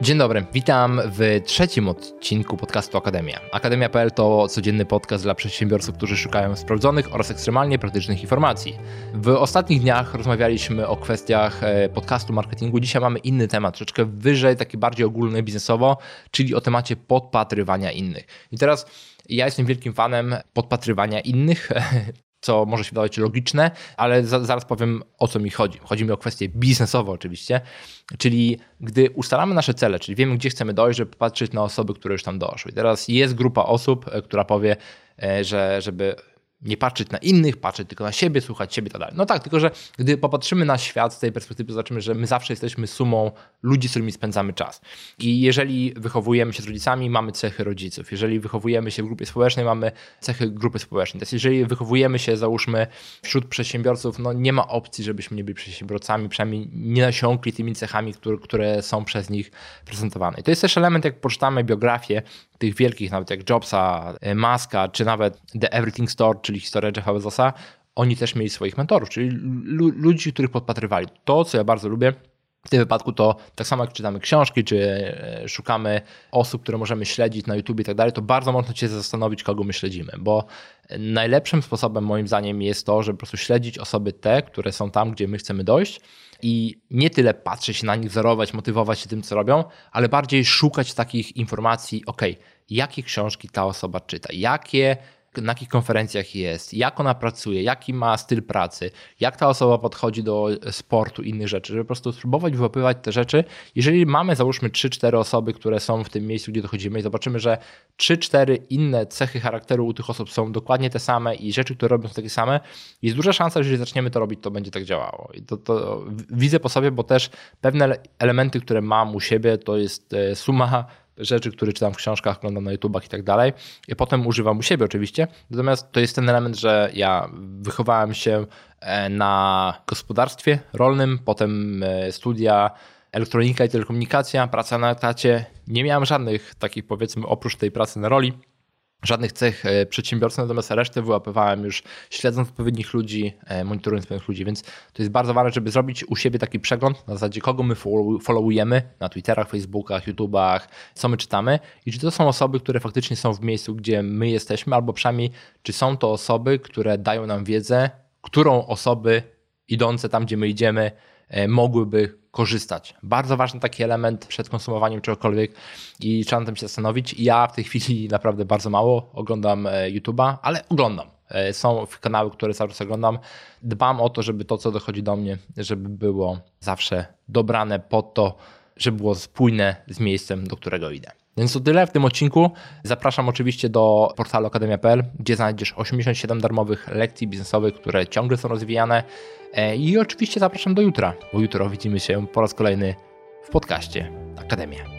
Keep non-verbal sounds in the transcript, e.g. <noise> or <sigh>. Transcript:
Dzień dobry, witam w trzecim odcinku podcastu Akademia. Akademia.pl to codzienny podcast dla przedsiębiorców, którzy szukają sprawdzonych oraz ekstremalnie praktycznych informacji. W ostatnich dniach rozmawialiśmy o kwestiach e, podcastu marketingu. Dzisiaj mamy inny temat, troszeczkę wyżej, taki bardziej ogólny biznesowo, czyli o temacie podpatrywania innych. I teraz ja jestem wielkim fanem podpatrywania innych, <laughs> co może się wydawać logiczne, ale za, zaraz powiem o co mi chodzi. Chodzi mi o kwestie biznesowe oczywiście, czyli gdy ustalamy nasze cele, czyli wiemy gdzie chcemy dojść, żeby patrzeć na osoby, które już tam doszły. I teraz jest grupa osób, e, która powie, e, że żeby nie patrzeć na innych, patrzeć tylko na siebie, słuchać siebie tak dalej. No tak, tylko że gdy popatrzymy na świat z tej perspektywy, zobaczymy, że my zawsze jesteśmy sumą ludzi, z którymi spędzamy czas. I jeżeli wychowujemy się z rodzicami, mamy cechy rodziców. Jeżeli wychowujemy się w grupie społecznej, mamy cechy grupy społecznej. Więc jeżeli wychowujemy się, załóżmy, wśród przedsiębiorców, no nie ma opcji, żebyśmy nie byli przedsiębiorcami, przynajmniej nie nasiąkli tymi cechami, które, które są przez nich prezentowane. I to jest też element, jak poczytamy biografię tych wielkich, nawet jak Jobsa, e, Muska, czy nawet The Everything Store, czyli historia Jeffa Bezosa, oni też mieli swoich mentorów, czyli ludzi, których podpatrywali. To, co ja bardzo lubię, w tym wypadku to tak samo jak czytamy książki, czy e, szukamy osób, które możemy śledzić na YouTube i tak dalej, to bardzo mocno się zastanowić, kogo my śledzimy, bo najlepszym sposobem moim zdaniem jest to, żeby po prostu śledzić osoby te, które są tam, gdzie my chcemy dojść i nie tyle patrzeć na nich, wzorować, motywować się tym, co robią, ale bardziej szukać takich informacji, ok, jakie książki ta osoba czyta, jakie na jakich konferencjach jest, jak ona pracuje, jaki ma styl pracy, jak ta osoba podchodzi do sportu, innych rzeczy, żeby po prostu spróbować wyłapywać te rzeczy. Jeżeli mamy, załóżmy, 3-4 osoby, które są w tym miejscu, gdzie dochodzimy i zobaczymy, że 3-4 inne cechy charakteru u tych osób są dokładnie te same i rzeczy, które robią są takie same, jest duża szansa, że jeżeli zaczniemy to robić, to będzie tak działało. I to, to widzę po sobie, bo też pewne elementy, które mam u siebie, to jest e, suma rzeczy, które czytam w książkach, oglądam na YouTubach i tak dalej. I potem używam u siebie oczywiście. Natomiast to jest ten element, że ja wychowałem się e, na gospodarstwie rolnym, potem e, studia elektronika i telekomunikacja, praca na etacie. Nie miałem żadnych takich powiedzmy oprócz tej pracy na roli żadnych cech e, przedsiębiorcy, natomiast resztę wyłapywałem już śledząc odpowiednich ludzi, e, monitorując odpowiednich ludzi, więc to jest bardzo ważne, żeby zrobić u siebie taki przegląd na zasadzie kogo my followujemy na Twitterach, Facebookach, YouTubach, co my czytamy i czy to są osoby, które faktycznie są w miejscu, gdzie my jesteśmy, albo przynajmniej czy są to osoby, które dają nam wiedzę, którą osoby idące tam, gdzie my idziemy, mogłyby korzystać. Bardzo ważny taki element przed konsumowaniem czegokolwiek i trzeba na tym się zastanowić. Ja w tej chwili naprawdę bardzo mało oglądam e, YouTube'a, ale oglądam. E, są kanały, które cały czas oglądam. Dbam o to, żeby to, co dochodzi do mnie, żeby było zawsze dobrane pod to, żeby było spójne z miejscem, do którego idę. Więc to tyle w tym odcinku. Zapraszam oczywiście do portalu akademia.pl, gdzie znajdziesz 87 darmowych lekcji biznesowych, które ciągle są rozwijane. E, I oczywiście zapraszam do jutra, bo jutro widzimy się po raz kolejny w podcaście Akademia.